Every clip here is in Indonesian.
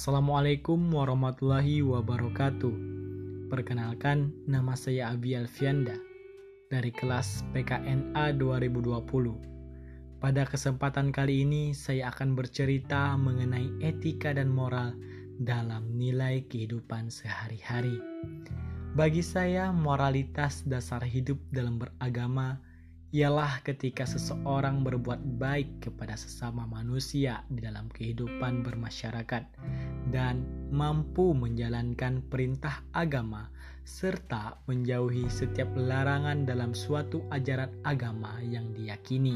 Assalamualaikum warahmatullahi wabarakatuh. Perkenalkan, nama saya Abi Alfianda dari kelas PKNA 2020. Pada kesempatan kali ini, saya akan bercerita mengenai etika dan moral dalam nilai kehidupan sehari-hari. Bagi saya, moralitas dasar hidup dalam beragama ialah ketika seseorang berbuat baik kepada sesama manusia di dalam kehidupan bermasyarakat dan mampu menjalankan perintah agama serta menjauhi setiap larangan dalam suatu ajaran agama yang diyakini.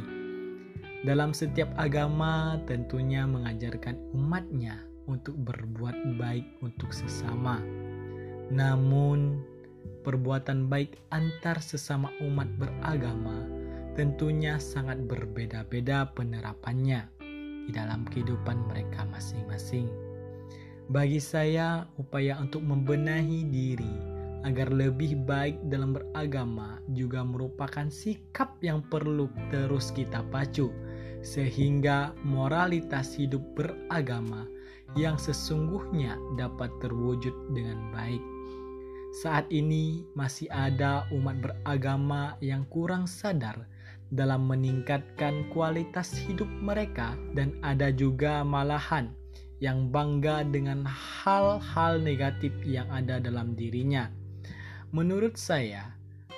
Dalam setiap agama tentunya mengajarkan umatnya untuk berbuat baik untuk sesama. Namun, perbuatan baik antar sesama umat beragama tentunya sangat berbeda-beda penerapannya di dalam kehidupan mereka masing-masing. Bagi saya, upaya untuk membenahi diri agar lebih baik dalam beragama juga merupakan sikap yang perlu terus kita pacu, sehingga moralitas hidup beragama yang sesungguhnya dapat terwujud dengan baik. Saat ini masih ada umat beragama yang kurang sadar dalam meningkatkan kualitas hidup mereka, dan ada juga malahan yang bangga dengan hal-hal negatif yang ada dalam dirinya. Menurut saya,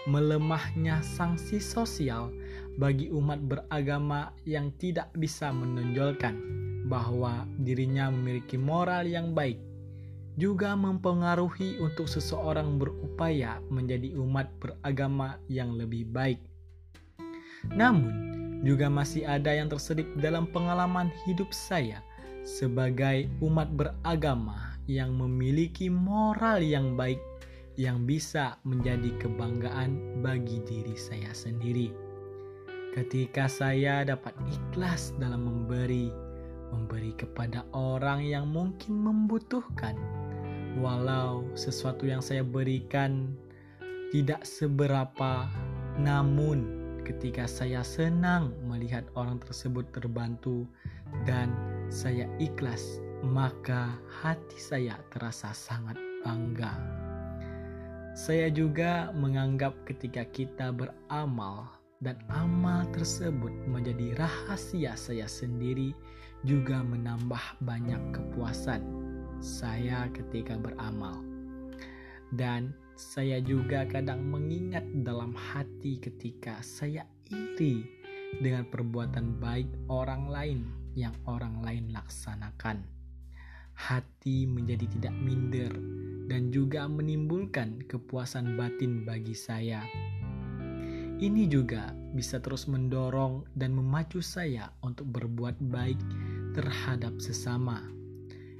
melemahnya sanksi sosial bagi umat beragama yang tidak bisa menonjolkan bahwa dirinya memiliki moral yang baik juga mempengaruhi untuk seseorang berupaya menjadi umat beragama yang lebih baik. Namun, juga masih ada yang terselip dalam pengalaman hidup saya sebagai umat beragama yang memiliki moral yang baik yang bisa menjadi kebanggaan bagi diri saya sendiri. Ketika saya dapat ikhlas dalam memberi, memberi kepada orang yang mungkin membutuhkan, walau sesuatu yang saya berikan tidak seberapa, namun ketika saya senang melihat orang tersebut terbantu dan saya ikhlas, maka hati saya terasa sangat bangga. Saya juga menganggap ketika kita beramal dan amal tersebut menjadi rahasia saya sendiri juga menambah banyak kepuasan saya ketika beramal. Dan saya juga kadang mengingat dalam hati ketika saya iri dengan perbuatan baik orang lain yang orang lain laksanakan. Hati menjadi tidak minder dan juga menimbulkan kepuasan batin bagi saya. Ini juga bisa terus mendorong dan memacu saya untuk berbuat baik terhadap sesama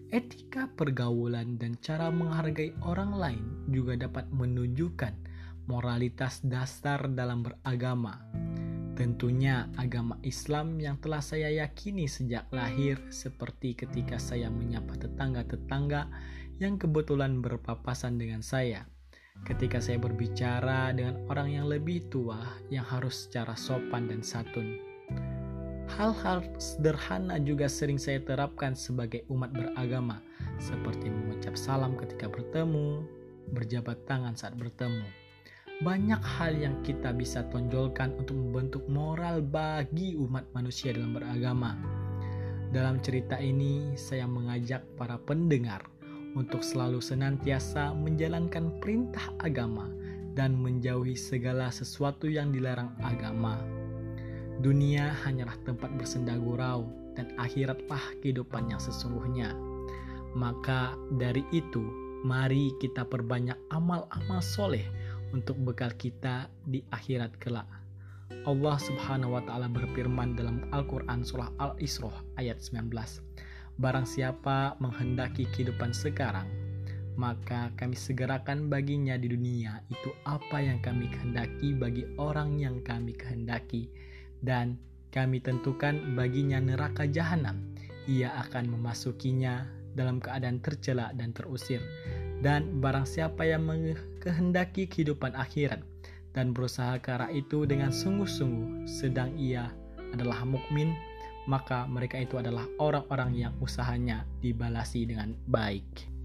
Etika pergaulan dan cara menghargai orang lain juga dapat menunjukkan moralitas dasar dalam beragama. Tentunya agama Islam yang telah saya yakini sejak lahir seperti ketika saya menyapa tetangga-tetangga yang kebetulan berpapasan dengan saya. Ketika saya berbicara dengan orang yang lebih tua yang harus secara sopan dan santun. Hal-hal sederhana juga sering saya terapkan sebagai umat beragama, seperti mengucap salam ketika bertemu, berjabat tangan saat bertemu. Banyak hal yang kita bisa tonjolkan untuk membentuk moral bagi umat manusia dalam beragama. Dalam cerita ini, saya mengajak para pendengar untuk selalu senantiasa menjalankan perintah agama dan menjauhi segala sesuatu yang dilarang agama. Dunia hanyalah tempat bersenda gurau dan akhiratlah kehidupan yang sesungguhnya. Maka dari itu, mari kita perbanyak amal-amal soleh untuk bekal kita di akhirat kelak. Allah Subhanahu wa taala berfirman dalam Al-Qur'an surah Al-Isra ayat 19. Barang siapa menghendaki kehidupan sekarang, maka kami segerakan baginya di dunia itu apa yang kami kehendaki bagi orang yang kami kehendaki dan kami tentukan baginya neraka jahanam. Ia akan memasukinya dalam keadaan tercela dan terusir. Dan barang siapa yang menghendaki kehidupan akhirat dan berusaha ke arah itu dengan sungguh-sungguh, sedang ia adalah mukmin, maka mereka itu adalah orang-orang yang usahanya dibalasi dengan baik.